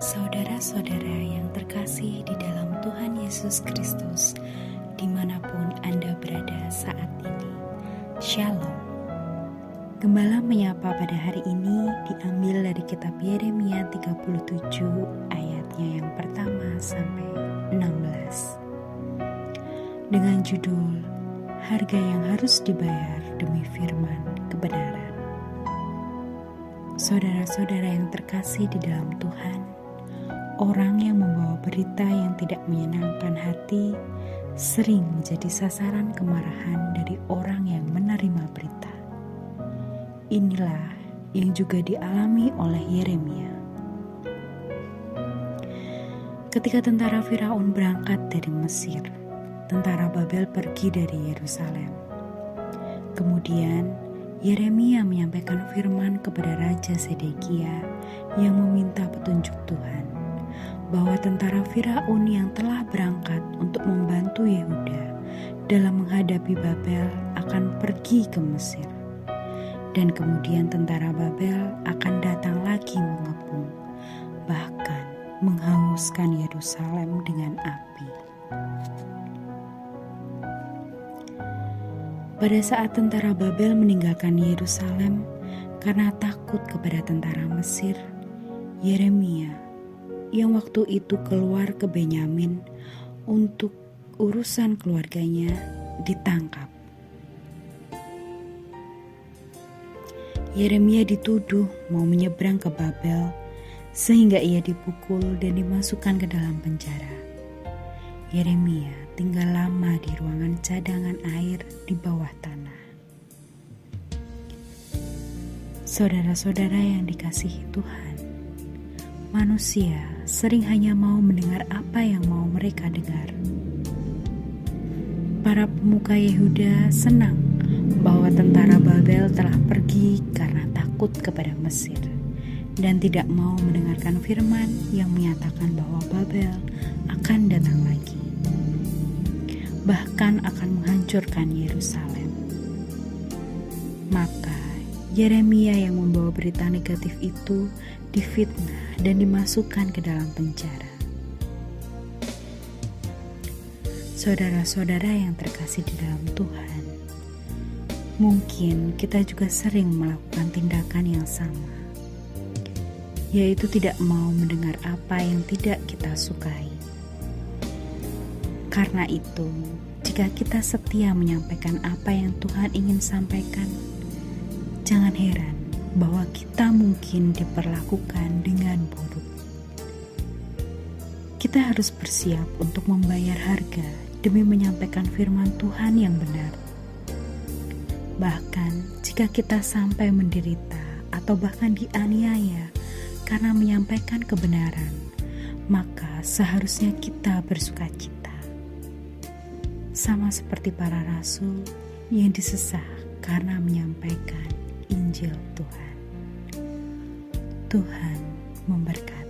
Saudara-saudara yang terkasih di dalam Tuhan Yesus Kristus, di mana pun Anda berada saat ini, Shalom. Gembala menyapa pada hari ini diambil dari kitab Yeremia 37 ayatnya yang pertama sampai 16. Dengan judul Harga yang harus dibayar demi firman kebenaran. Saudara-saudara yang terkasih di dalam Tuhan, orang yang membawa berita yang tidak menyenangkan hati sering menjadi sasaran kemarahan dari orang yang menerima berita. Inilah yang juga dialami oleh Yeremia. Ketika tentara Firaun berangkat dari Mesir, tentara Babel pergi dari Yerusalem. Kemudian Yeremia menyampaikan firman kepada Raja Sedekia yang meminta petunjuk Tuhan bahwa tentara Firaun yang telah berangkat untuk membantu Yehuda dalam menghadapi Babel akan pergi ke Mesir. Dan kemudian tentara Babel akan datang lagi mengepung, bahkan menghanguskan Yerusalem dengan api. Pada saat tentara Babel meninggalkan Yerusalem karena takut kepada tentara Mesir, Yeremia yang waktu itu keluar ke Benyamin untuk urusan keluarganya ditangkap. Yeremia dituduh mau menyeberang ke Babel sehingga ia dipukul dan dimasukkan ke dalam penjara. Yeremia tinggal lama di ruangan cadangan air di bawah tanah. Saudara-saudara yang dikasihi Tuhan, manusia sering hanya mau mendengar apa yang mau mereka dengar. Para pemuka Yehuda senang bahwa tentara Babel telah pergi karena takut kepada Mesir dan tidak mau mendengarkan firman yang menyatakan bahwa Babel akan datang lagi bahkan akan menghancurkan Yerusalem. Maka Yeremia yang membawa berita negatif itu difitnah dan dimasukkan ke dalam penjara. Saudara-saudara yang terkasih di dalam Tuhan, mungkin kita juga sering melakukan tindakan yang sama, yaitu tidak mau mendengar apa yang tidak kita sukai karena itu, jika kita setia menyampaikan apa yang Tuhan ingin sampaikan, jangan heran bahwa kita mungkin diperlakukan dengan buruk. Kita harus bersiap untuk membayar harga demi menyampaikan firman Tuhan yang benar. Bahkan jika kita sampai menderita atau bahkan dianiaya karena menyampaikan kebenaran, maka seharusnya kita bersuka cita sama seperti para rasul yang disesah karena menyampaikan Injil Tuhan. Tuhan memberkati.